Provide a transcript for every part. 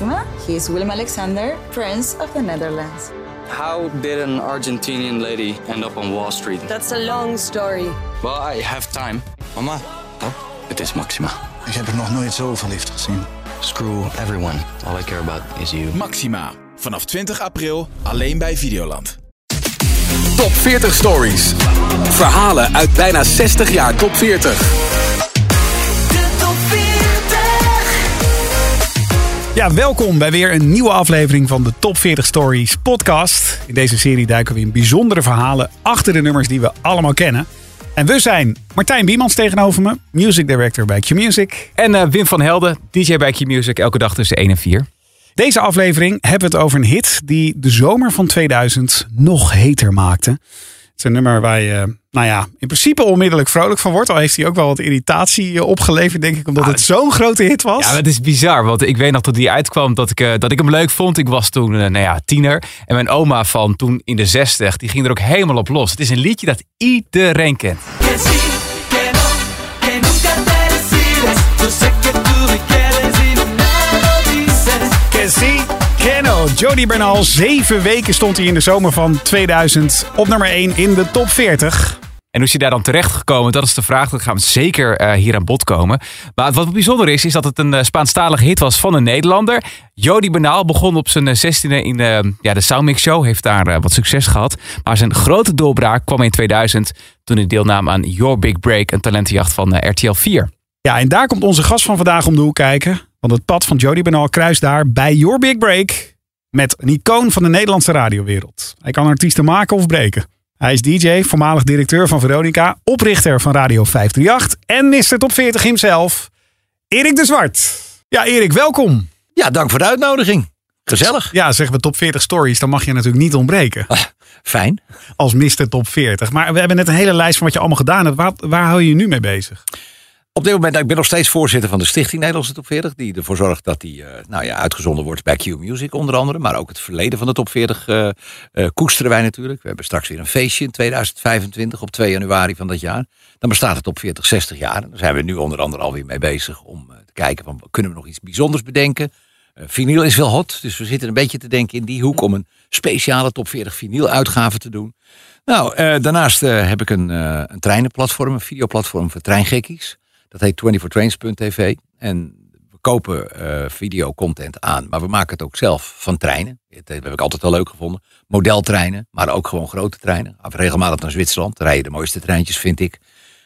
Maxima. He is Willem Alexander, Prince of the Netherlands. How did an Argentinian lady end up on Wall Street? That's a long story. Well, I have time. Mama, Oh, het is Maxima. ik heb er nog nooit zo verliefd gezien. Screw everyone. All I care about is you. Maxima. Vanaf 20 april alleen bij Videoland. Top 40 Stories. Verhalen uit bijna 60 jaar top 40. Ja, welkom bij weer een nieuwe aflevering van de Top 40 Stories podcast. In deze serie duiken we in bijzondere verhalen achter de nummers die we allemaal kennen. En we zijn Martijn Biemans tegenover me, music director bij Q-Music. En eh, Wim van Helden, DJ bij Q-Music, elke dag tussen 1 en 4. Deze aflevering hebben we het over een hit die de zomer van 2000 nog heter maakte. Het is een nummer waar je, nou ja, in principe onmiddellijk vrolijk van wordt. Al heeft hij ook wel wat irritatie eh, opgeleverd, denk ik, omdat het zo'n grote hit was. Ja, het is bizar, want ik weet nog dat die uitkwam dat ik, eh, dat ik hem leuk vond. Ik was toen, eh, nou ja, tiener. En mijn oma van toen in de 60, die ging er ook helemaal op los. Het is een liedje dat iedereen kent. Que sí, Keno. Jody Bernal. Zeven weken stond hij in de zomer van 2000 op nummer 1 in de top 40. En hoe is hij daar dan terecht gekomen? Dat is de vraag. Dat gaan we zeker eh, hier aan bod komen. Maar wat bijzonder is, is dat het een uh, Spaanstalige hit was van een Nederlander. Jody Bernal begon op zijn zestiende in de, ja, de Soundmix Show. Heeft daar wat succes gehad. Maar zijn grote doorbraak kwam in 2000 toen hij deelnam aan Your Big Break, een talentenjacht van RTL 4. Ja, en daar komt onze gast van vandaag om de hoek kijken. Want het pad van Jody Bernal kruist daar bij Your Big Break met een icoon van de Nederlandse radiowereld. Hij kan artiesten maken of breken. Hij is DJ, voormalig directeur van Veronica, oprichter van Radio 538 en Mr. Top 40 himself, Erik de Zwart. Ja, Erik, welkom. Ja, dank voor de uitnodiging. Gezellig. Ja, zeggen we Top 40 Stories, dan mag je natuurlijk niet ontbreken. Fijn. Als Mr. Top 40. Maar we hebben net een hele lijst van wat je allemaal gedaan hebt. Waar, waar hou je je nu mee bezig? Op dit moment, ik ben nog steeds voorzitter van de Stichting Nederlandse Top 40. Die ervoor zorgt dat die uh, nou ja, uitgezonden wordt bij Q Music onder andere. Maar ook het verleden van de Top 40 uh, uh, koesteren wij natuurlijk. We hebben straks weer een feestje in 2025 op 2 januari van dat jaar. Dan bestaat de Top 40 60 jaar. Daar zijn we nu onder andere alweer mee bezig om te kijken van kunnen we nog iets bijzonders bedenken. vinyl is wel hot, dus we zitten een beetje te denken in die hoek om een speciale Top 40 vinyl uitgave te doen. Nou, daarnaast heb ik een, een treinenplatform, een videoplatform voor treingekkies. Dat heet 24trains.tv. En we kopen uh, videocontent aan, maar we maken het ook zelf van treinen. Dat heb ik altijd wel leuk gevonden. Modeltreinen, maar ook gewoon grote treinen. Af regelmatig naar Zwitserland. rijden de mooiste treintjes, vind ik.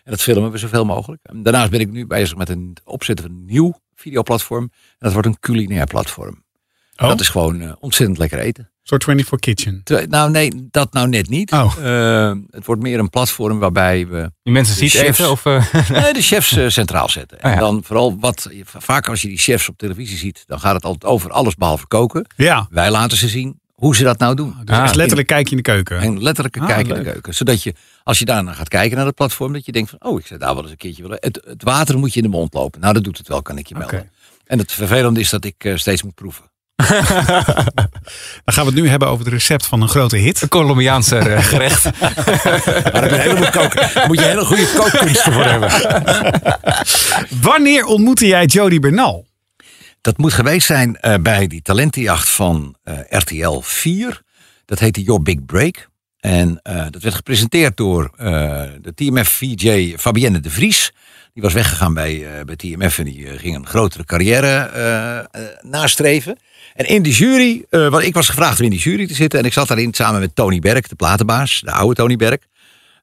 En dat filmen we zoveel mogelijk. En daarnaast ben ik nu bezig met een opzetten van een nieuw videoplatform. En dat wordt een culinair platform. Oh. Dat is gewoon uh, ontzettend lekker eten. Soort 24 Kitchen? Te, nou nee, dat nou net niet. Oh. Uh, het wordt meer een platform waarbij we... Die mensen ziet chefs, even? Of, uh... nee, de chefs uh, centraal zetten. En Oh, ja. dan vooral wat... Vaak als je die chefs op televisie ziet, dan gaat het altijd over alles behalve koken. Ja. Wij laten ze zien hoe ze dat nou doen. Dus echt letterlijk kijk je in de keuken? Een letterlijke Ah, kijk in de keuken. Zodat je, als je daarna gaat kijken naar het platform, dat je denkt van, oh, ik zou daar wel eens een keertje willen. Het, het water moet je in de mond lopen. Nou, dat doet het wel, kan ik je melden. En het vervelende is dat ik uh, steeds moet proeven. Dan gaan we het nu hebben over het recept van een grote hit. Een Colombiaanse uh, gerecht. Maar daar. Daar moet je hele goede kookkunsten voor hebben. Wanneer ontmoette jij Jody Bernal? Dat moet geweest zijn uh, bij die talentenjacht van uh, RTL 4. Dat heette Your Big Break. En uh, dat werd gepresenteerd door de TMF-VJ Fabienne de Vries. Die was weggegaan bij, bij TMF en die ging een grotere carrière nastreven. En in die jury, want ik was gevraagd om in die jury te zitten. En ik zat daarin samen met Tony Berg, de platenbaas, de oude Tony Berg.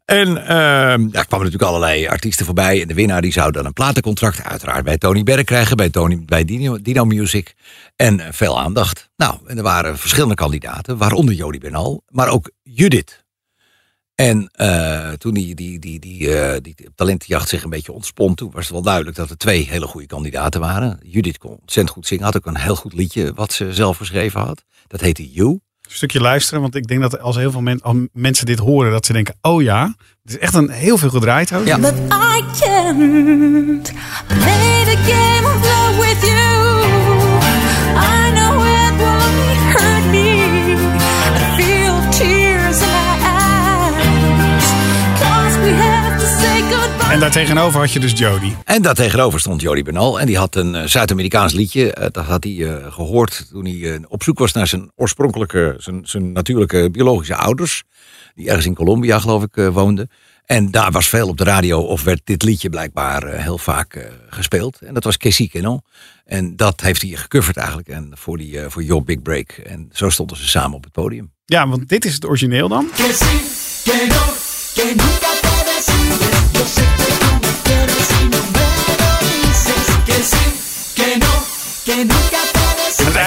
En uh, daar kwamen natuurlijk allerlei artiesten voorbij. En de winnaar die zou dan een platencontract uiteraard bij Tony Berg krijgen. Bij, Tony, bij Dino, Dino Music. En veel aandacht. Nou, en er waren verschillende kandidaten. Waaronder Jody Bernal. Maar ook Judith. En uh, toen die, die, die, die, uh, die talentenjacht zich een beetje ontspon. Toen was het wel duidelijk dat er twee hele goede kandidaten waren. Judith kon ontzettend goed zingen. Had ook een heel goed liedje wat ze zelf geschreven had. Dat heette You. Een stukje luisteren, want ik denk dat als heel veel men, als mensen dit horen, dat ze denken: oh ja, het is echt een heel veel gedraaid ook. Ja. But I can't play the game of love En daar tegenover had je dus Jody. En daar tegenover stond Jody Benal. En die had een eh, Zuid-Amerikaans liedje. eh, dat had hij eh, gehoord toen hij op zoek was naar zijn oorspronkelijke, zijn, zijn natuurlijke biologische ouders. Die ergens in Colombia, geloof ik, woonden. En daar was veel op de radio, of werd dit liedje blijkbaar heel vaak gespeeld. En dat was Casey Kenon. En dat heeft hij gecoverd eigenlijk en voor, die, voor Your Big Break. En zo stonden ze samen op het podium. Ja, want dit is het origineel dan.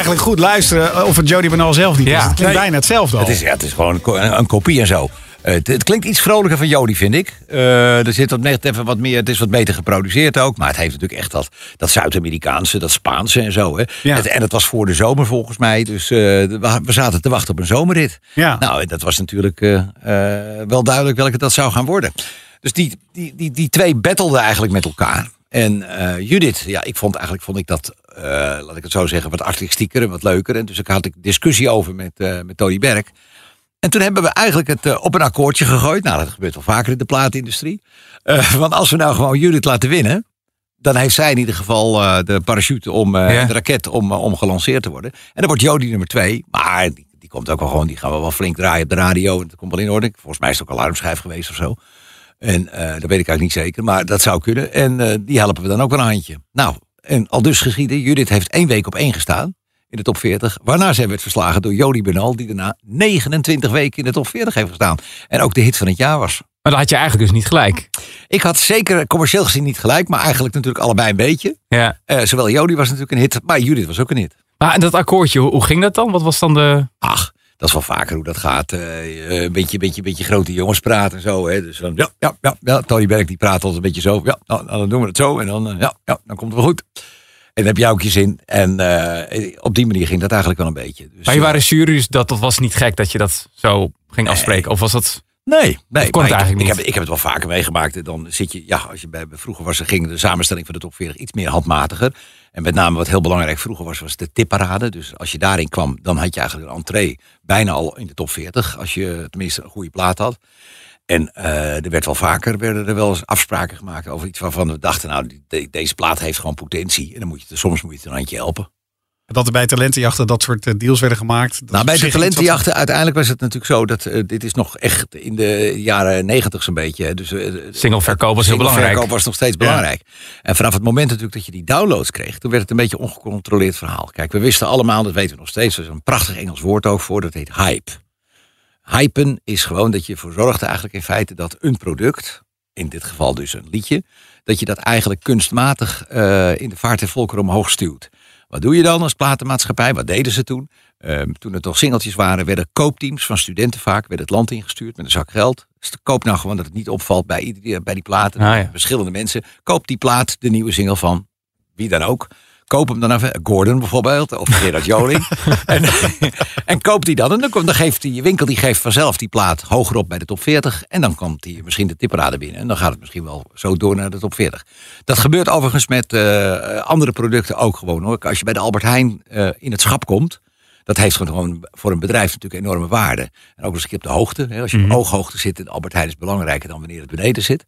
Eigenlijk goed luisteren eh, of het Jody Benal zelf niet is. Ja. Het klinkt bijna hetzelfde al. Het is, ja, het is gewoon een, ko- een, een kopie en zo. Eh, het, het klinkt iets vrolijker van Jody, vind ik. Eh, er zit wat, net even wat meer, het is wat beter geproduceerd ook. Maar het heeft natuurlijk echt dat, dat Zuid-Amerikaanse, dat Spaanse en zo. Hè. Ja. Het- en het was voor de zomer volgens mij. Dus we zaten te wachten op een zomerrit. Ja. Nou, dat was natuurlijk wel duidelijk welke dat zou gaan worden. Dus die, die, die, die twee battleden eigenlijk met elkaar. En Judith, ja, ik vond eigenlijk vond ik dat, eh, laat ik het zo zeggen, wat artistieker en wat leuker. En dus ik had ik discussie over met, eh, met Tony Berg. En toen hebben we eigenlijk het eh, op een akkoordje gegooid. Nou, dat gebeurt wel vaker in de plaatindustrie. Want als we nou gewoon Judith laten winnen. Dan heeft zij in ieder geval de parachute om, Ja. de raket om, om gelanceerd te worden. En dan wordt Jody nummer twee. Maar die, die komt ook wel gewoon, die gaan we wel flink draaien op de radio. En dat komt wel in orde. Volgens mij is het ook alarmschijf geweest of zo. En dat weet ik eigenlijk niet zeker, maar dat zou kunnen. En die helpen we dan ook een handje. Nou, en al dus geschieden. Judith heeft één week op één gestaan in de top 40. Waarna zij werd verslagen door Jody Benal, die daarna 29 weken in de top 40 heeft gestaan. En ook de hit van het jaar was. Maar dan had je eigenlijk dus niet gelijk. Ik had zeker commercieel gezien niet gelijk, maar eigenlijk natuurlijk allebei een beetje. Ja. Eh, zowel Jody was natuurlijk een hit, maar Judith was ook een hit. Maar dat akkoordje, hoe ging dat dan? Wat was dan de... Ach, dat is wel vaker hoe dat gaat. Eh, een beetje, beetje, beetje grote jongens praten en zo. Hè. Dus dan, ja, ja, ja, ja. Tony Berg die praat altijd een beetje zo. Ja, nou, dan doen we het zo. En dan, eh, ja, ja, dan komt het wel goed. En dan heb je ook je zin. En op die manier ging dat eigenlijk wel een beetje. Dus, Maar je waren jury, dus dat, dat was niet gek dat je dat zo ging afspreken. Of was dat... Nee, nee. Ik- heb, ik heb het wel vaker meegemaakt. Dan zit je, ja, als je bij, vroeger was, ging de samenstelling van de top 40 iets meer handmatiger. En met name wat heel belangrijk vroeger was, was de tipparade. Dus als je daarin kwam, dan had je eigenlijk een entree bijna al in de top 40. Als je tenminste een goede plaat had. En eh, er werd wel vaker, werden er wel eens afspraken gemaakt over iets waarvan we dachten, nou, de- deze plaat heeft gewoon potentie. En dan moet je, soms moet je het een handje helpen. Dat er bij talentenjachten dat soort eh, deals werden gemaakt. Dat Nou, bij de wat- talentenjachten, uiteindelijk was het natuurlijk zo dat eh, dit is nog echt in de jaren negentig zo'n beetje. hè. Dus, eh, Singleverkoop was heel belangrijk. Singleverkoop was nog steeds belangrijk. En vanaf het moment natuurlijk dat je die downloads kreeg, toen werd het een beetje een ongecontroleerd verhaal. Kijk, we wisten allemaal, dat weten we nog steeds, er is een prachtig Engels woord ook voor, dat heet hype. Hypen is gewoon dat je ervoor zorgt eigenlijk in feite dat een product, in dit geval dus een liedje, dat je dat eigenlijk kunstmatig eh, in de vaart en volkeren omhoog stuwt. Wat doe je dan als platenmaatschappij? Wat deden ze toen? Ehm, toen het nog singeltjes waren, werden koopteams van studenten vaak werden het land ingestuurd met een zak geld. Dus koop nou gewoon dat het niet opvalt bij, bij die platen. Ah, ja. Verschillende mensen. Koop die plaat, de nieuwe single van wie dan ook. Koop hem dan even. Gordon bijvoorbeeld, of Gerard Joling. en, en koop die dan. En dan, komt- dan geeft die winkel die geeft vanzelf die plaat hoger op bij de top 40. En dan komt die misschien de tipperade binnen. En dan gaat het misschien wel zo door naar de top 40. Dat gebeurt overigens met eh, andere producten ook gewoon hoor. Als je bij de Albert Heijn eh, in het schap komt. Dat heeft gewoon voor een bedrijf natuurlijk enorme waarde. En ook een keer op de hoogte. Hè. Als je op ooghoogte zit, en Albert Heijn is belangrijker dan wanneer het beneden zit.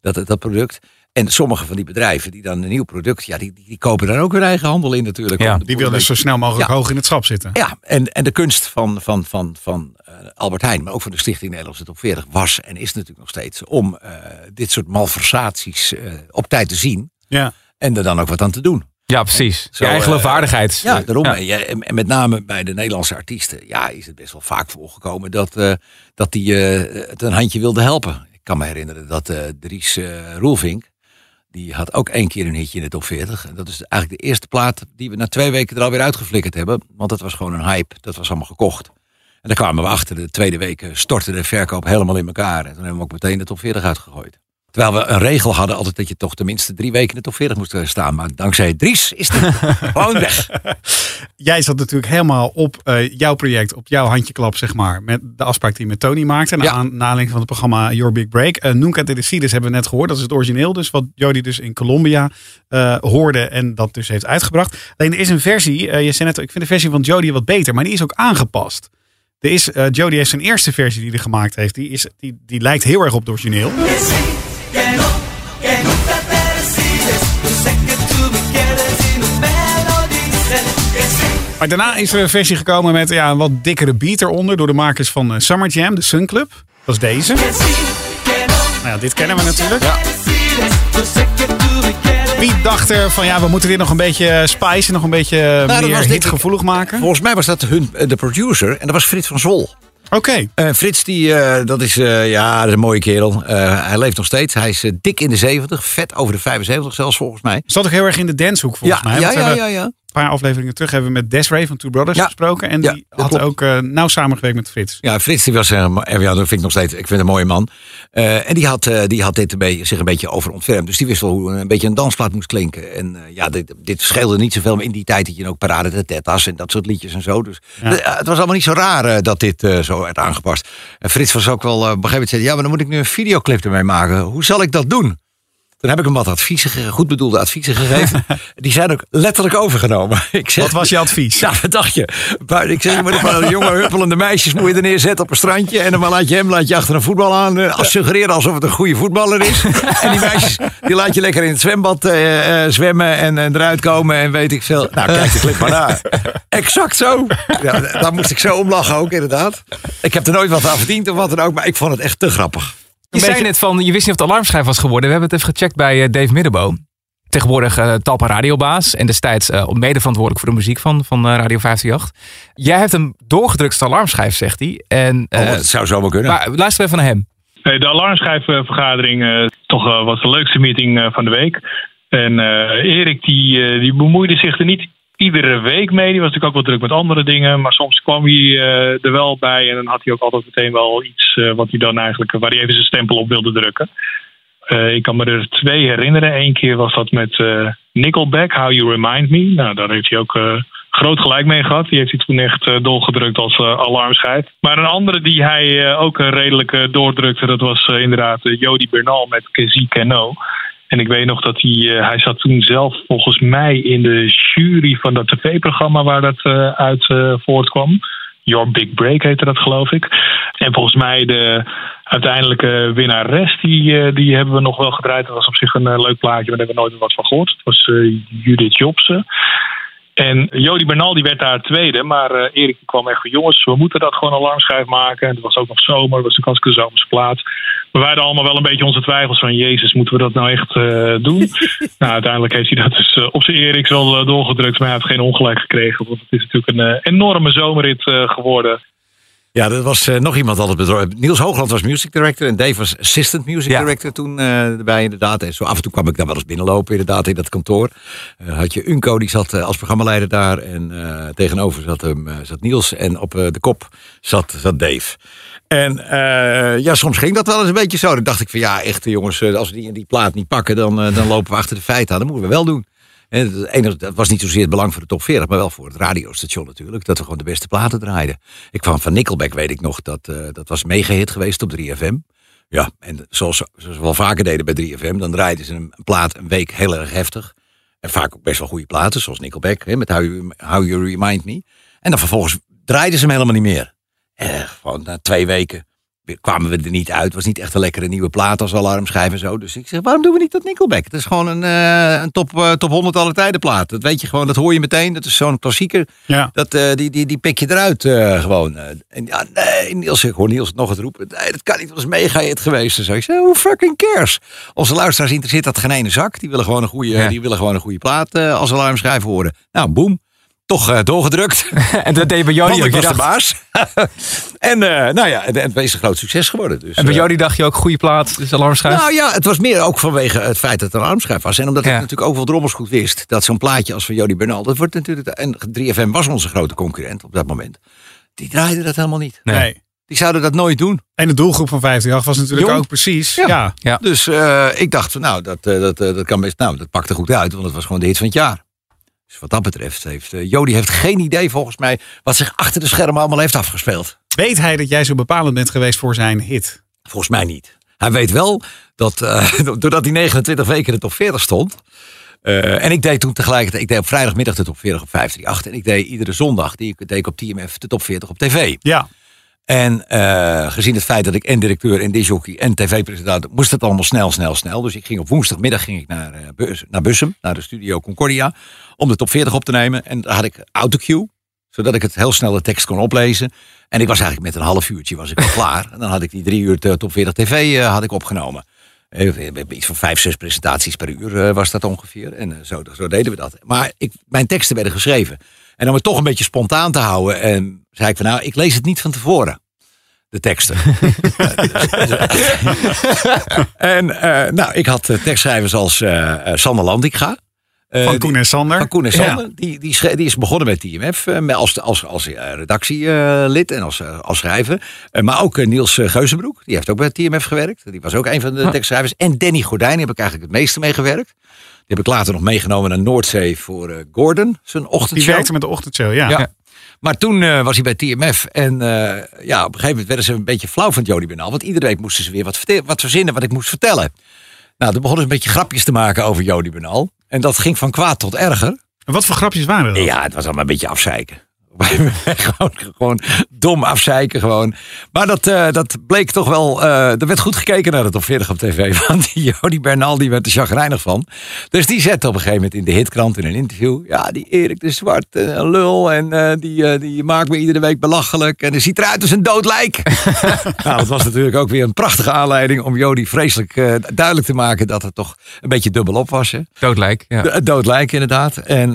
Dat, dat product. En sommige van die bedrijven die dan een nieuw product, ja, die, die, die kopen dan ook hun eigen handel in natuurlijk. Ja, Die boel wil een dus zo snel mogelijk Ja. hoog in het schap zitten. Ja, en, en de kunst van, van, van, van eh, Albert Heijn, maar ook van de Stichting Nederlandse Top 40, was en is natuurlijk nog steeds om eh, dit soort malversaties eh, op tijd te zien Ja. en er dan ook wat aan te doen. Ja, precies. Zo, je eigen. Ja, daarom. Ja. En met name bij de Nederlandse artiesten ja, is het best wel vaak voorgekomen dat, eh, dat die eh, het een handje wilde helpen. Ik kan me herinneren dat eh, Dries Roelvink, die had ook één keer een hitje in de top 40. En dat is eigenlijk de eerste plaat die we na twee weken er alweer uitgeflikkerd hebben. Want dat was gewoon een hype. Dat was allemaal gekocht. En daar kwamen we achter. De tweede week stortte de verkoop helemaal in elkaar. En toen hebben we ook meteen de top 40 uitgegooid. Terwijl we een regel hadden altijd dat je toch tenminste drie weken in de top 40 moest eh, staan. Maar dankzij Dries is het gewoon weg. Jij zat natuurlijk helemaal op eh, jouw project, op jouw handjeklap, zeg maar. Met de afspraak die je met Tony maakte. Ja. Na aanleiding van het programma Your Big Break. Uh, Nunca de Decides hebben we net gehoord. Dat is het origineel dus. Wat Jody dus in Colombia eh, hoorde en dat dus heeft uitgebracht. Alleen er is een versie. eh, je zei net, ik vind de versie van Jody wat beter. Maar die is ook aangepast. Er is, eh, Jody heeft zijn eerste versie die hij gemaakt heeft. Die, is, die, die lijkt heel erg op het origineel. Maar daarna is er een versie gekomen met ja, een wat dikkere beat eronder door de makers van eh, Summer Jam, de Sun Club. Dat is deze. Nou ja, dit kennen we natuurlijk. quieres. Piet dacht er van ja, we moeten dit nog een beetje spice, nog een beetje Nou, dat meer hitgevoelig maken. Volgens mij was dat hun, eh, de producer en dat was Frits van Zwol. Oké. Eh, Frits, die, eh, dat is, eh, ja, dat is een mooie kerel. Hij leeft nog steeds. Hij is dik in de 70, vet over de 75 zelfs volgens mij. Zat ook heel erg in de dancehoek volgens ja, mij. ja, ja, ja, ja. Paar afleveringen terug hebben we met Desiree van Two Brothers Ja. gesproken. En Ja, die dat had klopt. ook eh, nauw samengewerkt met Frits. Ja, Frits die was, eh, ja, dat vind ik nog steeds, ik vind een mooie man. Eh, en die had, eh, die had dit een beetje, zich een beetje over ontfermd. Dus die wist wel hoe een beetje een dansplaat moest klinken. En eh, ja, dit, dit scheelde niet zoveel. Maar in die tijd had je ook Parade de Tetas en dat soort liedjes en zo. Dus Ja. eh, het was allemaal niet zo raar eh, dat dit eh, zo werd aangepast. En Frits was ook wel, eh, op een gegeven moment zei ja, maar dan moet ik nu een videoclip ermee maken. Hoe zal ik dat doen? Toen heb ik hem wat adviezen, goed bedoelde adviezen gegeven. Die zijn ook letterlijk overgenomen. Ik zeg, Wat was je advies? ja, wat dacht je? Ik zeg, je moet een jonge huppelende meisjes moet je er neerzetten op een strandje. En dan laat je hem laat je achter een voetbal aan. eh, Als suggereren alsof het een goede voetballer is. en die meisjes, die laat je lekker in het zwembad eh, eh, zwemmen en, en eruit komen. En weet ik veel. Nou, kijk de clip maar naar. Exact zo. Ja, daar moest ik zo om lachen ook, inderdaad. Ik heb er nooit wat aan verdiend of wat dan ook. Maar ik vond het echt te grappig. Je zei net van, je wist niet of het alarmschijf was geworden. We hebben het even gecheckt bij eh, Dave Middenbo. Tegenwoordig eh, Talpa radiobaas. En destijds eh, mede verantwoordelijk voor de muziek van, van eh, Radio 538. Jij hebt hem doorgedrukt als alarmschijf, zegt hij. En, Oh, eh, dat zou zomaar kunnen. maar luister even naar hem. Nee, de alarmschijfvergadering eh, toch eh, was de leukste meeting eh, van de week. En eh, Erik die, eh, die bemoeide zich er niet iedere week mee. Die was natuurlijk ook wel druk met andere dingen. Maar soms kwam hij eh, er wel bij. En dan had hij ook altijd meteen wel iets eh, wat hij dan eigenlijk, waar hij even zijn stempel op wilde drukken. Eh, ik kan me er twee herinneren. Eén keer was dat met Nickelback, How You Remind Me. Nou, daar heeft hij ook groot gelijk mee gehad. Die heeft hij toen echt doorgedrukt als alarmschijf. Maar een andere die hij ook redelijk doordrukte, dat was inderdaad Jody Bernal met Kezi Keno. En ik weet nog dat hij, eh, hij zat toen zelf volgens mij in de jury van dat tv-programma waar dat eh, uit eh, voortkwam. Your Big Break heette dat, geloof ik. En volgens mij de uiteindelijke winnares, die, die hebben we nog wel gedraaid. Dat was op zich een leuk plaatje, maar daar hebben we nooit wat van gehoord. Het was Judith Jobsen. En Jody Bernal die werd daar tweede, maar eh, Erik kwam echt van jongens, we moeten dat gewoon alarmschijf maken. En het was ook nog zomer, het was natuurlijk hartstikke zomerse plaats. Maar wij hadden allemaal wel een beetje onze twijfels van jezus, moeten we dat nou echt eh, doen? nou, uiteindelijk heeft hij dat dus eh, op zijn Eriks wel doorgedrukt, maar hij heeft geen ongelijk gekregen. Want het is natuurlijk een enorme zomerrit geworden. Ja, dat was eh, nog iemand altijd betrokken. Niels Hoogland was music director en Dave was assistant music Ja. director toen eh, erbij inderdaad. En zo af en toe kwam ik daar wel eens binnenlopen inderdaad in dat kantoor. Eh, had je Unco, die zat eh, als programmaleider daar. En eh, tegenover zat, hem, eh, zat Niels en op eh, de kop zat, zat Dave. En eh, ja, soms ging dat wel eens een beetje zo. Dan dacht ik van ja, echt jongens, eh, als we die, die plaat niet pakken, dan, eh, dan lopen we achter de feiten aan. Dat moeten we wel doen. Dat was niet zozeer het belang voor de top 40, maar wel voor het radiostation natuurlijk. Dat we gewoon de beste platen draaiden. Ik kwam van Nickelback, weet ik nog, dat, eh, dat was mega hit geweest op 3FM. Ja, en zoals, zoals we wel vaker deden bij 3FM, dan draaiden ze een, een plaat een week heel erg heftig. En vaak ook best wel goede platen, zoals Nickelback, hè, met How you, How you Remind Me. En dan vervolgens draaiden ze hem helemaal niet meer. Eh, gewoon na twee weken kwamen we er niet uit. Het was niet echt een lekkere nieuwe plaat als alarmschijf en zo. Dus ik zeg, waarom doen we niet dat Nickelback? Het is gewoon een, eh, een top, eh, top 100 alle tijden plaat. Dat weet je gewoon, dat hoor je meteen. Dat is zo'n klassieker. Ja. Dat, eh, die, die, die pik je eruit gewoon. En ja, nee, Niels, ik hoor Niels nog het roepen. Nee, dat kan niet, dat is mega hit geweest. En zo. Ik zeg, who fucking cares? Onze luisteraars interesseert dat geen ene zak. Die willen gewoon een goede, Ja. die willen gewoon een goede plaat als alarmschijf horen. Nou, boem. Toch eh, doorgedrukt. En dat deed bij Jody ook. ik was de baas. en eh, nou ja, het, het is een groot succes geworden. Dus, En bij eh, Jody dacht je ook, goede plaat, dus alarmschijf. nou ja, het was meer ook vanwege het feit dat het een alarmschijf was. En omdat ik natuurlijk ook wel drommels goed wist. Dat zo'n plaatje als van Jody Bernal. Dat wordt natuurlijk. En 3FM was onze grote concurrent op dat moment. Die draaiden dat helemaal niet. Nee. Nee. Die zouden dat nooit doen. En de doelgroep van 58 was natuurlijk Jong. ook precies. Ja. Ja. Ja. Dus eh, ik dacht van nou, dat, eh, dat, eh, dat kan best. Nou, dat pakte goed uit. Want het was gewoon de hit van het jaar. Dus wat dat betreft heeft eh, Jody heeft geen idee volgens mij. wat zich achter de schermen allemaal heeft afgespeeld. Weet hij dat jij zo bepalend bent geweest voor zijn hit? Volgens mij niet. Hij weet wel dat eh, doordat hij 29 weken in de top 40 stond. eh, en ik deed toen tegelijkertijd, ik deed op vrijdagmiddag de top 40 op 538. En ik deed iedere zondag, die deed ik op TMF, de top 40 op tv. Ja. En eh, gezien het feit dat ik en directeur en disjockey en tv-presentator... moest het allemaal snel, snel, snel. Dus ik ging op woensdagmiddag ging ik naar, eh, Bus- naar Bussum, naar de studio Concordia... om de top 40 op te nemen. En daar had ik autocue, zodat ik het heel snel de tekst kon oplezen. En ik was eigenlijk met een half uurtje was ik klaar. En dan had ik die drie uur de top 40 tv eh, had ik opgenomen. Eh, iets van vijf, zes presentaties per uur eh, was dat ongeveer. En eh, zo, zo deden we dat. Maar ik, mijn teksten werden geschreven. En om het toch een beetje spontaan te houden, en zei ik van nou, ik lees het niet van tevoren. De teksten. en eh, nou, ik had eh, tekstschrijvers als eh Sander Landiga. Eh, Van die- Koen en Sander. van Koen en Ja. Sander. Die, die, die is begonnen met TMF met als, als, als redactielid en als, als schrijver. Maar ook Niels Geuzenbroek. Die heeft ook bij TMF gewerkt. Die was ook een van de tekstschrijvers. En Danny Gordijn heb ik eigenlijk het meeste mee gewerkt. Die heb ik later nog meegenomen naar Noordzee voor Gordon. Zijn Die ochtendshow. werkte met de ochtendshow, ja. Ja. Maar toen eh, was hij bij TMF. En eh, ja, op een gegeven moment werden ze een beetje flauw van Jody Bernal. Want iedere week moesten ze weer wat, wat verzinnen wat ik moest vertellen. Nou, toen begonnen ze een beetje grapjes te maken over Jody Bernal. En dat ging van kwaad tot erger. En wat voor grapjes waren dat? Ja, het was allemaal een beetje afzeiken. gewoon, gewoon dom afzeiken gewoon. Maar dat, eh, dat bleek toch wel... eh, er werd goed gekeken naar de top 40 op tv. Want Jody Bernal die werd er chagrijnig van. Dus die zette op een gegeven moment in de hitkrant in een interview... Ja, die Erik de Zwart, een lul. En eh, die, die maakt me iedere week belachelijk. En die ziet eruit als een dood lijk. nou, dat was natuurlijk ook weer een prachtige aanleiding... om Jody vreselijk duidelijk te maken... dat het toch een beetje dubbelop was. Hè? Doodlijk. Ja. Dood lijk inderdaad. En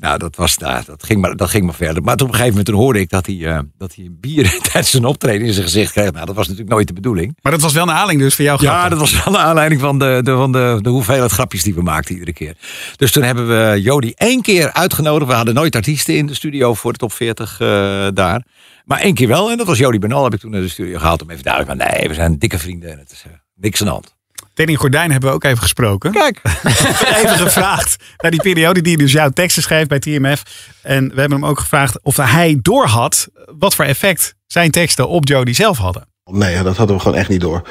nou, dat, was, nou, dat, ging maar, dat ging maar verder. Maar toen op een gegeven moment toen hoorde ik dat hij, eh, dat hij een bier tijdens zijn optreden in zijn gezicht kreeg. Nou, dat was natuurlijk nooit de bedoeling. Maar dat was wel een aanleiding dus voor jou Ja, dat was wel de aanleiding van de, de, van de, de hoeveelheid grapjes die we maakten iedere keer. Dus toen hebben we Jody één keer uitgenodigd. We hadden nooit artiesten in de studio voor de top 40 eh, daar. Maar één keer wel. En dat was Jody Bernal. Heb ik toen naar de studio gehaald om even duidelijk maken. Nee, we zijn dikke vrienden. En het is eh, niks aan de hand. Danny Gordijn hebben we ook even gesproken. Kijk. even gevraagd naar die periode die hij dus jouw teksten schreef bij TMF. En we hebben hem ook gevraagd of hij doorhad wat voor effect zijn teksten op Jody zelf hadden. Nee, dat hadden we gewoon echt niet door.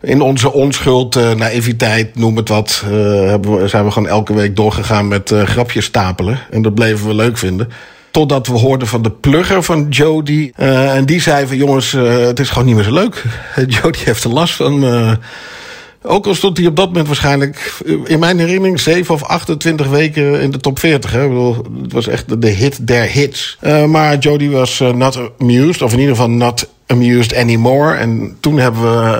In onze onschuld, eh, naïviteit, noem het wat, eh, we, zijn we gewoon elke week doorgegaan met eh, grapjes stapelen. En dat bleven we leuk vinden. Totdat we hoorden van de plugger van Jody. eh, en die zei van jongens, het is gewoon niet meer zo leuk. Jody heeft er last van. Ook al stond hij op dat moment waarschijnlijk, eh, in mijn herinnering, 7 of 28 weken in de top 40. Hè? Ik bedoel, het was echt de- hit der hits. Eh, maar Jody was eh, not amused, of in ieder geval not amused anymore. En toen hebben we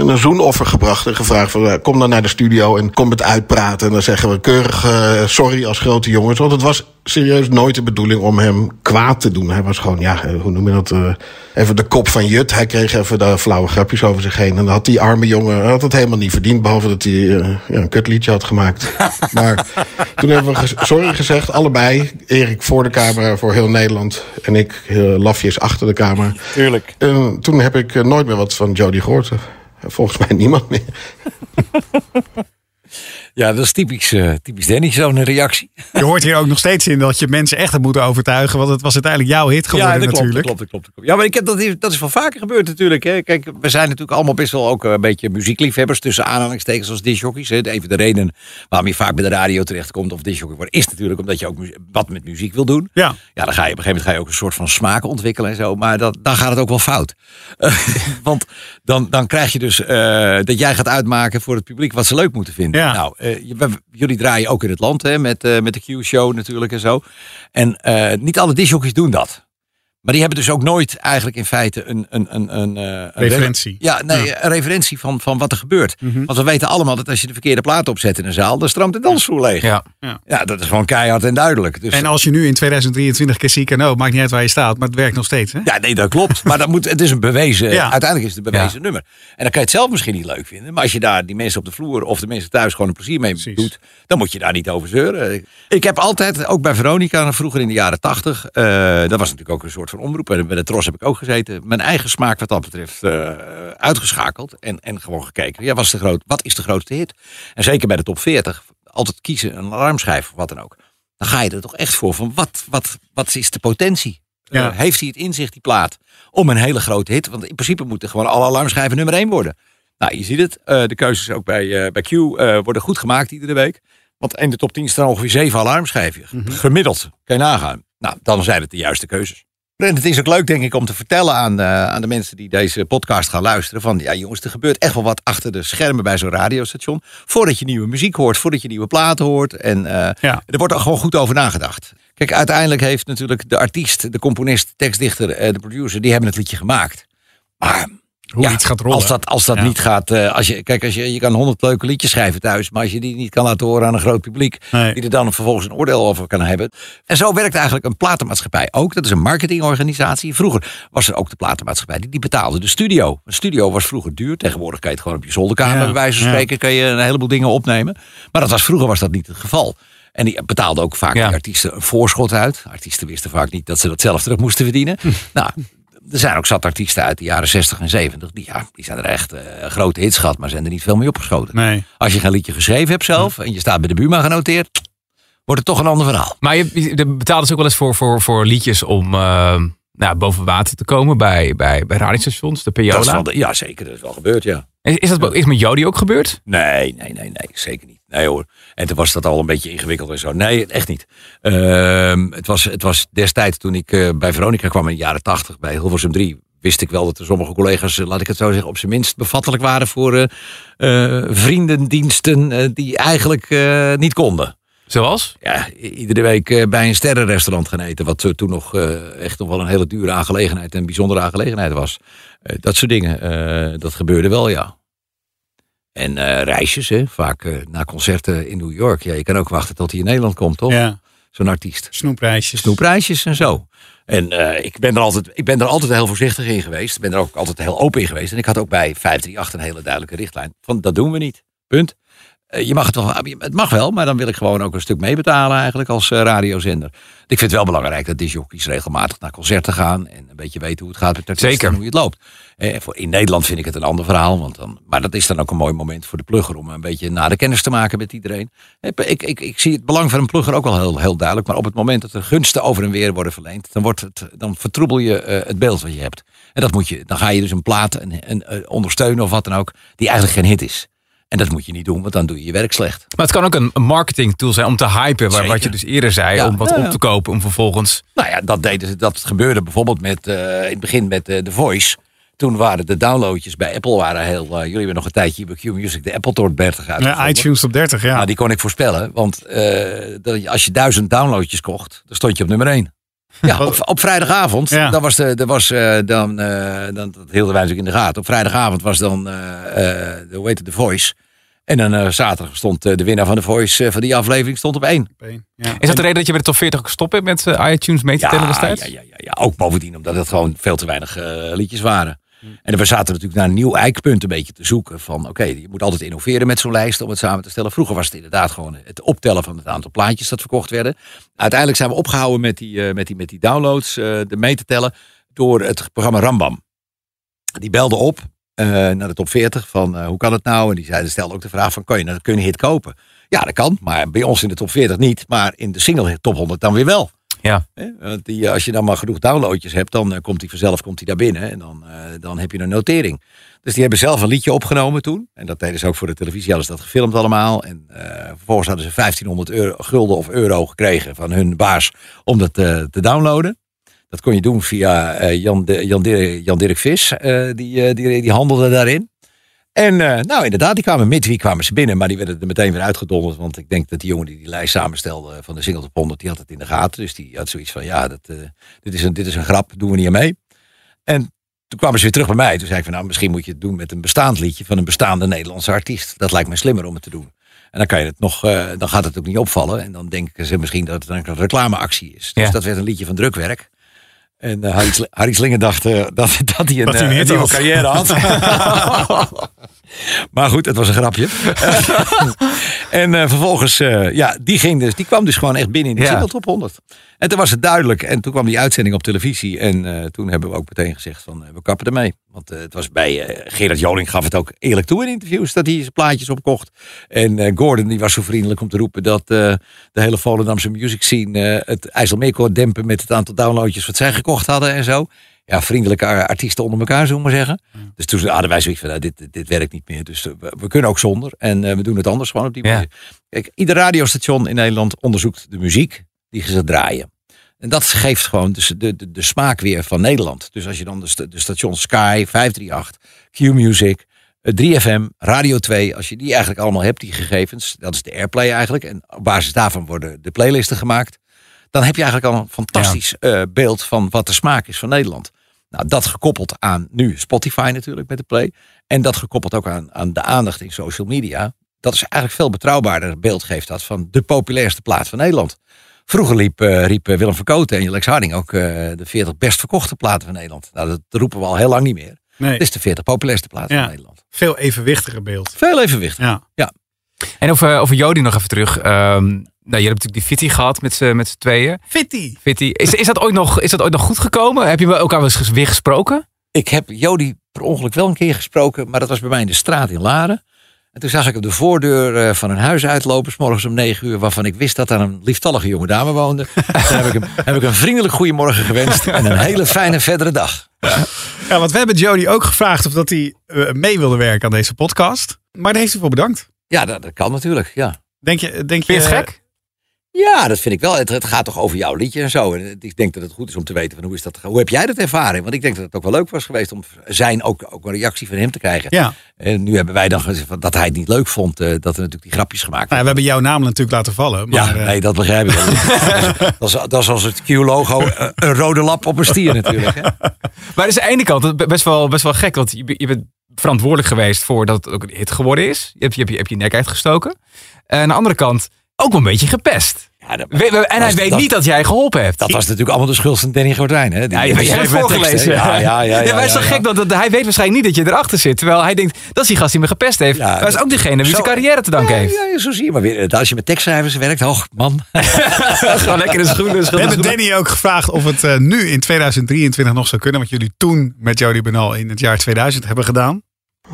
eh, een zoenoffer gebracht en gevraagd van, kom dan naar de studio en kom het uitpraten. En dan zeggen we keurig sorry als grote jongens. Want het was serieus nooit de bedoeling om hem kwaad te doen. Hij was gewoon, ja, eh, hoe noem je dat? eh, even de kop van Jut. Hij kreeg even de flauwe grapjes over zich heen. En dan had die arme jongen had het helemaal niet verdiend. Behalve dat hij eh, ja, een kutliedje had gemaakt. maar toen hebben we sorry gezegd, allebei. Erik voor de camera voor heel Nederland. En ik eh, lafjes achter de camera. Tuurlijk. En toen heb ik nooit meer wat van Jody gehoord. Eh, Volgens mij niemand meer. Ja, dat is typisch, eh, typisch Danny, zo'n reactie. Je hoort hier ook nog steeds in dat je mensen echt hebt moeten overtuigen. Want het was uiteindelijk jouw hit geworden ja, dat klopt, natuurlijk. klopt, dat klopt, dat klopt. Ja, maar ik heb, dat, is, dat is wel vaker gebeurd natuurlijk. Hè. Kijk, we zijn natuurlijk allemaal best wel ook een beetje muziekliefhebbers. Tussen aanhalingstekens als disjockeys. Van de redenen waarom je vaak bij de radio terechtkomt of disjockey wordt... is natuurlijk omdat je ook wat met muziek wil doen. Ja. Ja, dan ga je op een gegeven moment ga je ook een soort van smaak ontwikkelen en zo. Maar dat, dan gaat het ook wel fout. Eh, want dan, dan krijg je dus eh, dat jij gaat uitmaken voor het publiek wat ze leuk moeten vinden. Ja. Nou, eh, jullie draaien ook in het land hè, met, eh, met de Q-show natuurlijk en zo. En eh, niet alle disjockeys doen dat. Maar die hebben dus ook nooit eigenlijk in feite een... een, een, een, eh, een Referentie. Ja, nee, een referentie van, van wat er gebeurt. Mhm. Want we weten allemaal dat als je de verkeerde plaat opzet in een zaal... dan stroomt de dansvloer leeg. Ja. Ja, dat is gewoon keihard en duidelijk. Dus, En als je nu in 2023 keer ziek en oh, maakt niet uit waar je staat, maar het werkt nog steeds. Hè? Ja, nee, dat klopt. Maar dat moet, het is een bewezen, Ja. uiteindelijk is het een bewezen nummer. En dan kan je het zelf misschien niet leuk vinden. Maar als je daar die mensen op de vloer of de mensen thuis gewoon een plezier mee doet, dan moet je daar niet over zeuren. Ik heb altijd, ook bij Veronica, vroeger in de jaren tachtig, eh, dat was natuurlijk ook een soort van omroep. En bij de Tros heb ik ook gezeten. Mijn eigen smaak wat dat betreft eh, uitgeschakeld en, en gewoon gekeken. Ja, wat is, de groot, wat is de grootste hit? En zeker bij de top 40, altijd kiezen, een alarmschijf of wat dan ook. Dan ga je er toch echt voor van wat, wat, wat is de potentie? Ja. Eh, heeft hij het in zich, die plaat, om een hele grote hit? Want in principe moeten gewoon alle alarmschijven nummer 1 worden. Nou, je ziet het. eh, de keuzes ook bij, bij Q worden goed gemaakt iedere week. Want in de top 10 staan ongeveer zeven alarmschijven. Gemiddeld. Kan je nagaan. Nou, dan zijn het de juiste keuzes. En het is ook leuk, denk ik, om te vertellen aan, eh, aan de mensen die deze podcast gaan luisteren. Van ja, jongens, er gebeurt echt wel wat achter de schermen bij zo'n radiostation. Voordat je nieuwe muziek hoort, voordat je nieuwe platen hoort. En eh, er wordt er gewoon goed over nagedacht. Kijk, uiteindelijk heeft natuurlijk de artiest, de componist, de tekstdichter, eh, de producer, die hebben het liedje gemaakt. Maar Hoe iets gaat rollen. als dat, als dat Ja. niet gaat. eh, als je, kijk, als je, je kan honderd leuke liedjes schrijven thuis. Maar als je die niet kan laten horen aan een groot publiek. Nee. die er dan vervolgens een oordeel over kan hebben. En zo werkt eigenlijk een platenmaatschappij ook. Dat is een marketingorganisatie. Vroeger was er ook de platenmaatschappij. Die, die betaalde de studio. Een studio was vroeger duur. Tegenwoordig kan je het gewoon op je zolderkamer. Ja, bij wijze van spreken kan je een heleboel dingen opnemen. Maar dat was, vroeger was dat niet het geval. En die betaalde ook vaak die artiesten een voorschot uit. Artiesten wisten vaak niet dat ze dat zelf terug moesten verdienen. nou, er zijn ook zat artiesten uit de jaren 60 en 70. Die, ja, die zijn er echt eh, grote hits gehad, maar zijn er niet veel mee opgeschoten. Nee. Als je geen liedje geschreven hebt zelf en je staat bij de buurman genoteerd, wordt het toch een ander verhaal. Maar je, je betaalde ze ook wel eens voor, voor, voor liedjes om eh, nou, boven water te komen bij, bij, bij radiostations, de Dat is Piola. wel de- ja, zeker. Dat is wel gebeurd, ja. Is, dat is met Jody ook gebeurd? Nee, nee, nee, nee, zeker niet. Nee hoor. En toen was dat al een beetje ingewikkeld en zo. Nee, echt niet. Ehm, het, was, het was destijds toen ik eh, bij Veronica kwam in de jaren tachtig, bij Hilversum 3, wist ik wel dat er sommige collega's, eh, laat ik het zo zeggen, op zijn minst bevattelijk waren voor eh, vriendendiensten die eigenlijk niet konden. Zoals? Ja, iedere week eh, bij een sterrenrestaurant gaan eten. Wat eh, toen nog eh, echt nog wel een hele dure aangelegenheid en een bijzondere aangelegenheid was. Dat soort dingen. dat gebeurde wel, ja. En reisjes, hè, vaak naar concerten in New York. Ja, je kan ook wachten tot hij in Nederland komt, toch? Ja. Zo'n artiest. Snoepreisjes. Snoepreisjes en zo. En ik, ben er altijd, ik ben er altijd heel voorzichtig in geweest. Ik ben er ook altijd heel open in geweest. En ik had ook bij 538 een hele duidelijke richtlijn. Van dat doen we niet. Punt. Eh, je mag het wel, het mag wel, maar dan wil ik gewoon ook een stuk meebetalen eigenlijk als eh, radiozender. Ik vind het wel belangrijk dat disjockeys regelmatig naar concerten gaan en een beetje weten hoe het gaat met artiesten Zeker. en hoe het loopt. Eh, in Nederland vind ik het een ander verhaal, want dan, maar dat is dan ook een mooi moment voor de plugger om een beetje na de kennis te maken met iedereen. Ik, ik, ik, zie het belang van een plugger ook wel heel, heel duidelijk, maar op het moment dat er gunsten over en weer worden verleend, dan, wordt het, dan vertroebel je het beeld wat je hebt. En dat moet je, dan ga je dus een plaat en, en, ondersteunen of wat dan ook, die eigenlijk geen hit is. En dat moet je niet doen, want dan doe je je werk slecht. Maar het kan ook een marketing tool zijn om te hypen. Waar, wat je dus eerder zei. Ja. Om wat Ja, ja. op te kopen. Om vervolgens... Nou ja, dat, deden ze, dat gebeurde bijvoorbeeld met, eh, in het begin met eh, The Voice. Toen waren de downloadjes bij Apple waren heel... eh, jullie hebben nog een tijdje bij Q Music de Apple Tour 30 uitgevonden. Ja, iTunes op 30, ja. Nou, die kon ik voorspellen. Want eh, als je duizend downloadjes kocht, dan stond je op nummer 1. Ja, op, op vrijdagavond, Ja. dan was de, er was, eh, dan, eh, dan, dat hielden wij natuurlijk in de gaten. Op vrijdagavond was dan, eh, eh, de, hoe heet het, The Voice. En dan eh, zaterdag stond de winnaar van The Voice eh, van die aflevering stond op één. Ja. Is dat de reden dat je bij de top 40 ook gestopt bent met iTunes mee te tellen destijds? Ja, ja, ja, ja, ook bovendien omdat het gewoon veel te weinig eh, liedjes waren. En we zaten natuurlijk naar een nieuw eikpunt een beetje te zoeken. Van oké, je moet altijd innoveren met zo'n lijst om het samen te stellen. Vroeger was het inderdaad gewoon het optellen van het aantal plaatjes dat verkocht werden. Uiteindelijk zijn we opgehouden met die, eh, met die, met die downloads, eh de mee te tellen, door het programma Rambam. Die belde op eh, naar de top 40 van hoe kan het nou? En die zeiden, stelde ook de vraag van, kan je, kun je een hit kopen? Ja, dat kan, maar bij ons in de top 40 niet. Maar in de single top 100 dan weer wel. Ja. Want die, eh, als je dan maar genoeg downloadjes hebt, dan eh, komt hij vanzelf komt hij daar binnen. En dan, eh, dan heb je een notering. Dus die hebben zelf een liedje opgenomen toen. En dat deden ze ook voor de televisie, hadden ze dat gefilmd allemaal. En vervolgens hadden ze 1500 euro, gulden of euro gekregen van hun baas om dat te downloaden. Dat kon je doen via Jan, Jan, Dirk, Jan Vis, die, die, die handelde daarin. En eh, nou, inderdaad, die kwamen midweek kwamen ze binnen, maar die werden er meteen weer uitgedonderd. Want ik denk dat die jongen die die lijst samenstelde van de single top 100, die had het in de gaten. Dus die had zoiets van, ja, dat, eh, dit, is een, dit is een grap, doen we niet aan mee. En toen kwamen ze weer terug bij mij. Toen zei ik van, nou, misschien moet je het doen met een bestaand liedje van een bestaande Nederlandse artiest. Dat lijkt me slimmer om het te doen. En dan kan je het nog, eh, dan gaat het ook niet opvallen. En dan denken ze misschien dat het een reclameactie is. Dus Ja. dat werd een liedje van drukwerk. En eh, Harry, Sli- Harry Slinger dacht eh, dat, dat hij een, Dat hij een eh, hit nieuwe had. carrière had. maar goed, het was een grapje. en eh, vervolgens, eh, ja, die, ging dus, die kwam dus gewoon echt binnen in de Ja. single top 100. En toen was het duidelijk. En toen kwam die uitzending op televisie. En eh, toen hebben we ook meteen gezegd van, we kappen ermee. Want het was bij, Gerard Joling gaf het ook eerlijk toe in interviews, dat hij zijn plaatjes opkocht. En Gordon, die was zo vriendelijk om te roepen dat de hele Volendamse music scene het IJsselmeer kon dempen met het aantal downloadjes wat zij gekocht hadden en zo. Ja, vriendelijke ar- artiesten onder elkaar, zullen we maar zeggen. Dus toen hadden wij zoiets van, nou, dit, dit werkt niet meer. Dus eh, we, we kunnen ook zonder. En eh, we doen het anders gewoon op die Ja. manier. Kijk, ieder radiostation in Nederland onderzoekt de muziek die ze draaien. En dat geeft gewoon de, de, de, de smaak weer van Nederland. Dus als je dan de, de stations Sky, 538, Q-Music, eh, 3FM, Radio 2, als je die eigenlijk allemaal hebt, die gegevens, dat is de airplay eigenlijk. En op basis daarvan worden de playlisten gemaakt. Dan heb je eigenlijk al een fantastisch eh, beeld van wat de smaak is van Nederland. Nou, dat gekoppeld aan nu Spotify natuurlijk met de play. En dat gekoppeld ook aan, aan de aandacht in social media. Dat is eigenlijk veel betrouwbaarder beeld geeft dat van de populairste plaat van Nederland. Vroeger liep, eh, riep eh, Willem Verkoten en Lex Harding ook eh, de 40 best verkochte platen van Nederland. Nou, dat roepen we al heel lang niet meer. Nee. Het is de 40 populairste platen Ja. van Nederland. Veel evenwichtiger beeld. Veel evenwichtig. Ja. Ja. En over, over Jody nog even terug. Ehm, nou, je hebt natuurlijk die Fitty gehad met z'n met z'n tweeën. Fitty. Fitty. Is, is, dat ooit nog, is dat ooit nog goed gekomen? Heb je elkaar wel eens weer gesproken? Ik heb Jody per ongeluk wel een keer gesproken, maar dat was bij mij in de straat in Laren. En toen zag ik op de voordeur eh, van een huis uitlopen, s morgens om negen uur, waarvan ik wist dat daar een lieftallige jonge dame woonde. Toen heb ik hem, heb ik een vriendelijk goedemorgen gewenst en een hele fijne verdere dag. Ja, want we hebben Jody ook gevraagd of dat hij eh, mee wilde werken aan deze podcast. Maar daar heeft hij voor bedankt. Ja, dat, dat kan natuurlijk, ja. Denk je, denk je je het gek? Ja, dat vind ik wel. Het, het gaat toch over jouw liedje en zo. En ik denk dat het goed is om te weten van hoe is dat. Hoe heb jij dat ervaren? Want ik denk dat het ook wel leuk was geweest om zijn ook, ook een reactie van hem te krijgen. Ja. En nu hebben wij dan gezegd dat hij het niet leuk vond, eh, dat er natuurlijk die grapjes gemaakt Nou, we hebben jouw naam natuurlijk laten vallen. Maar, ja, eh, nee, dat begrijp ik. dat, is, dat is als het Q-logo, eh, een rode lap op een stier natuurlijk. Hè? Maar dat is aan de ene kant best wel, best wel gek. Want je bent verantwoordelijk geweest voor dat het ook een hit geworden is. Je hebt je, hebt je, hebt je nek uitgestoken. En aan de andere kant ook wel een beetje gepest. Ja, dat, We- we- en hij was- weet dat- niet dat jij geholpen hebt. dat was natuurlijk allemaal de schuld van Danny Gordijn. Hè? Die- Ja, je die hebt voorgelezen. Ja, ja, ja. Maar is toch ja. gek dat, dat hij weet waarschijnlijk niet dat je erachter zit. Terwijl hij denkt, dat is die gast die me gepest heeft. Ja, dat is ook degene wie zo- zijn carrière te danken Ja, heeft. ja, zo zie je maar weer. Als je met tekstschrijvers werkt, hoog man. Gewoon lekker in de schoenen. we hebben Danny ook gevraagd of het eh, nu in 2023 nog zou kunnen. Wat jullie toen met Jody Benal in het jaar 2000 hebben gedaan.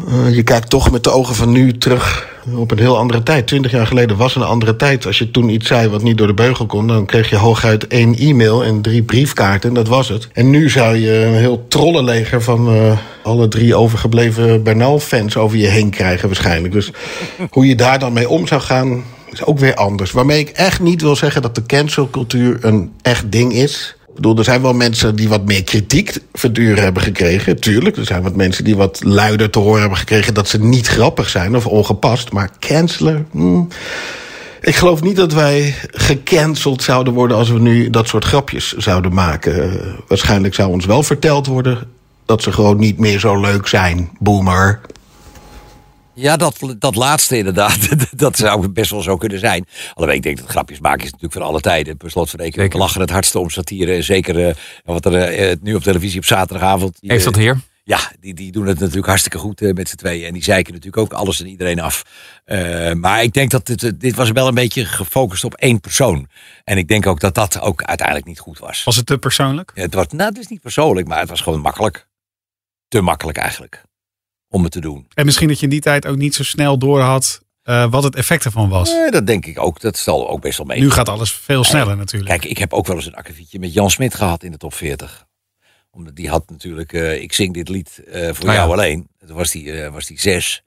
Eh, je kijkt toch met de ogen van nu terug op een heel andere tijd. Twintig jaar geleden was een andere tijd. Als je toen iets zei wat niet door de beugel kon... dan kreeg je hooguit één e-mail en drie briefkaarten. en Dat was het. En nu zou je een heel trollenleger van eh, alle drie overgebleven Bernal-fans... over je heen krijgen waarschijnlijk. Dus hoe je daar dan mee om zou gaan is ook weer anders. Waarmee ik echt niet wil zeggen dat de cancelcultuur een echt ding is... Bedoel, er zijn wel mensen die wat meer kritiek verduren hebben gekregen. Tuurlijk, er zijn wat mensen die wat luider te horen hebben gekregen... dat ze niet grappig zijn of ongepast. Maar cancelen... hmm. Ik geloof niet dat wij gecanceld zouden worden... als we nu dat soort grapjes zouden maken. Eh, waarschijnlijk zou ons wel verteld worden... dat ze gewoon niet meer zo leuk zijn, boomer. Ja, dat, dat laatste inderdaad. Dat zou best wel zo kunnen zijn. Alhoewel ik denk dat grapjes maken is natuurlijk voor alle tijden. Per slot van rekening, we Zeker. lachen het hardste om satire. En Zeker eh, wat er eh, nu op televisie op zaterdagavond... die, Heeft dat eh, hier? Ja, die, die doen het natuurlijk hartstikke goed met z'n tweeën. En die zeiken natuurlijk ook alles en iedereen af. Eh, maar ik denk dat dit, dit was wel een beetje gefocust op één persoon. En ik denk ook dat dat ook uiteindelijk niet goed was. Was het te persoonlijk? Ja, Het was, nou, het is niet persoonlijk, maar het was gewoon makkelijk. Te makkelijk eigenlijk. Om het te doen. En misschien dat je in die tijd ook niet zo snel door had eh, wat het effect ervan was. Nee, dat denk ik ook. Dat zal ook best wel mee. Nu gaat alles veel sneller natuurlijk. Kijk, ik heb ook wel eens een akkefietje met Jan Smit gehad in de top 40. Omdat die had natuurlijk, eh, ik zing dit lied eh, voor Nou ja. jou alleen. Toen was die, was die zes.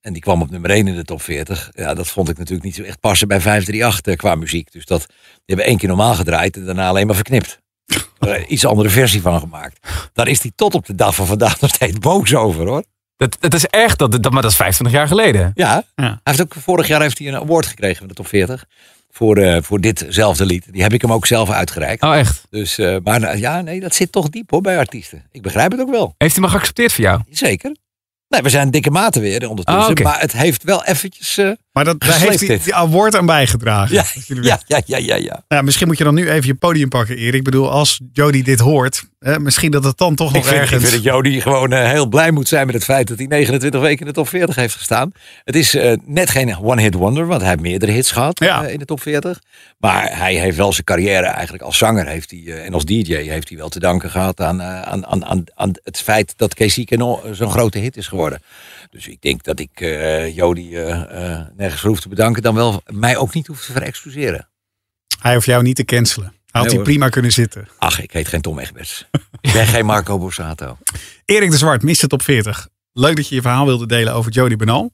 En die kwam op nummer 1 in de top 40. Ja, dat vond ik natuurlijk niet zo echt passen bij 538 eh, qua muziek. Dus dat die hebben één keer normaal gedraaid en daarna alleen maar verknipt. Er iets andere versie van gemaakt. Daar is hij tot op de dag van vandaag nog steeds boos over hoor. Dat, dat is echt, dat, dat, maar dat is 25 jaar geleden. Ja, Ja. hij heeft ook vorig jaar heeft hij een award gekregen van de top 40. Voor, eh, voor ditzelfde lied. Die heb ik hem ook zelf uitgereikt. Oh, echt? Dus, eh, maar nou, ja, nee, dat zit toch diep hoor bij artiesten. Ik begrijp het ook wel. Heeft hij maar geaccepteerd voor jou? Zeker. Nee, we zijn dikke maten weer ondertussen. Ah. Maar het heeft wel eventjes... eh, Maar dat, daar heeft hij die award aan bijgedragen. ja, ja, ja, ja, ja, ja. Nou, misschien moet je dan nu even je podium pakken, Erik. Ik bedoel, als Jody dit hoort, hè, misschien dat het dan toch Ik nog vind, ik ergens... vind dat Jody gewoon eh, heel blij moet zijn met het feit dat hij 29 weken in de top 40 heeft gestaan. Het is eh, net geen one-hit wonder, want hij heeft meerdere hits gehad Ja. eh, in de top 40. Maar hij heeft wel zijn carrière eigenlijk als zanger heeft hij, en als DJ heeft hij wel te danken gehad aan, aan, aan, aan, aan het feit dat Casey Keno zo'n grote hit is geworden. Dus ik denk dat ik eh Jody eh, eh, nergens hoef te bedanken, dan wel mij ook niet hoef te verexcuseren. Hij hoeft jou niet te cancelen. Hij had Nee, hij prima kunnen zitten. Ach, ik heet geen Tom Egberts. Ik ben geen Marco Borsato. Erik de Zwart mist het op 40. Leuk dat je je verhaal wilde delen over Jody Benal.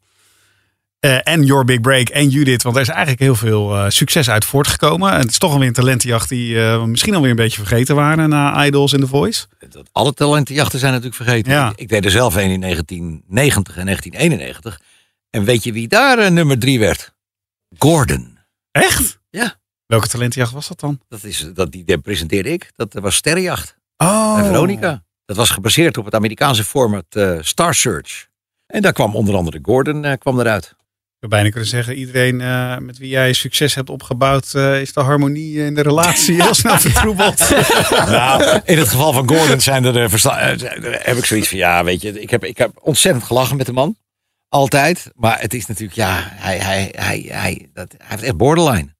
Eh, en Your Big Break en Judith. Want er is eigenlijk heel veel eh, succes uit voortgekomen. En het is toch alweer een talentenjacht die eh, misschien alweer een beetje vergeten waren na Idols in The Voice. Alle talentenjachten zijn natuurlijk vergeten. Ja. Ik, ik deed er zelf een in 1990 en 1991. En weet je wie daar nummer drie werd? Gordon. Echt? Ja. Welke talentenjacht was dat dan? Dat is, dat, die presenteerde ik. Dat was Sterrenjacht. Oh. Bij Veronica. Dat was gebaseerd op het Amerikaanse format Star Search. En daar kwam onder andere Gordon kwam eruit. Zou bijna kunnen zeggen, iedereen eh, met wie jij succes hebt opgebouwd, eh, is de harmonie in de relatie heel snel vertroebeld. nou, in het geval van Gordon zijn er, eh, versta- heb ik zoiets van, ja, weet je, ik heb, ik heb ontzettend gelachen met de man. Altijd. Maar het is natuurlijk, ja, hij, hij, hij, hij, dat, hij heeft echt borderline.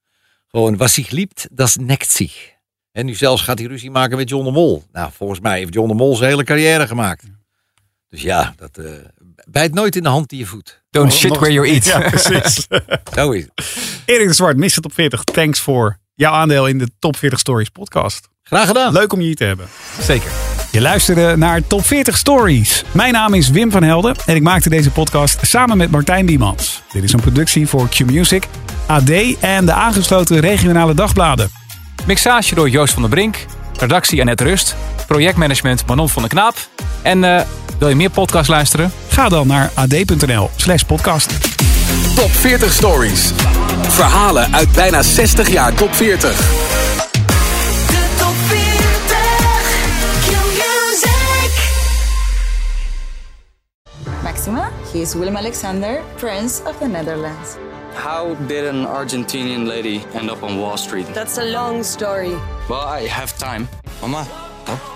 Gewoon, was zich liebt, dat nekt zich. En nu zelfs gaat hij ruzie maken met John de Mol. Nou, volgens mij heeft John de Mol zijn hele carrière gemaakt. Dus ja, dat bijt nooit in de hand die je voedt. Don't shit where you eat. Ja, precies. Zo is het. Erik de Zwart, Mr. Top 40. Thanks voor jouw aandeel in de Top 40 Stories podcast. Graag gedaan. Leuk om je hier te hebben. Zeker. Je luisterde naar Top 40 Stories. Mijn naam is Wim van Helden en ik maakte deze podcast samen met Martijn Diemans. Dit is een productie voor Q-Music, AD en de aangesloten regionale dagbladen. Mixage door Joost van der Brink. Redactie Annette Rust. Projectmanagement Manon van der Knaap. En eh, wil je meer podcast luisteren? Ga dan naar ad.nl slash podcast. Top 40 Stories. Verhalen uit bijna 60 jaar top 40. De top 40 Q-Music. Maxima, he is Willem Alexander, Prince of the Netherlands. How did an Argentinian lady end up on Wall Street? That's a long story. Well, I have time. Mama, oh,